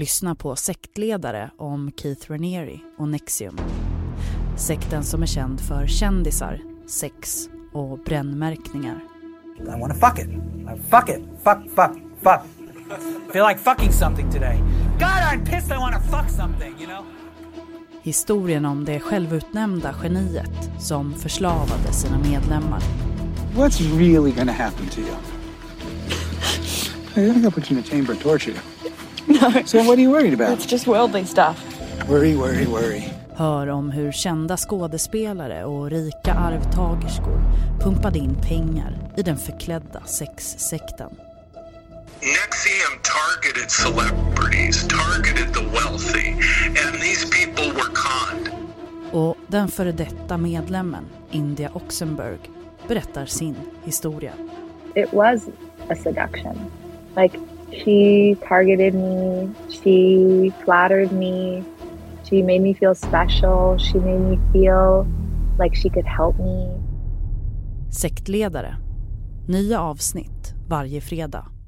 Lyssna på Sektledare om Keith Raniere och Nexium. Sekten som är känd för kändisar, sex och brännmärkningar. I wanna fuck it. Fuck it. Fuck, fuck, fuck. Feel like fucking something today. God, I'm pissed I wanna fuck something, you know? Historien om det självutnämnda geniet som förslavade sina medlemmar. What's really gonna happen to you? I think I'll put you in a chamber and torture you. No. So what are you worried about? It's just worldly stuff. Worry, worry, worry. Hör om hur kända skådespelare och rika arvtagerskor pumpade in pengar i den förklädda sexsekten. Nexium targeted celebrities, targeted the wealthy, and these people were conned. Och den före detta medlemmen, India Oxenberg, berättar sin historia. It was a seduction. Like, she targeted me, she flattered me, she made me feel special, she made me feel like she could help me. Sektledare. Nya avsnitt varje fredag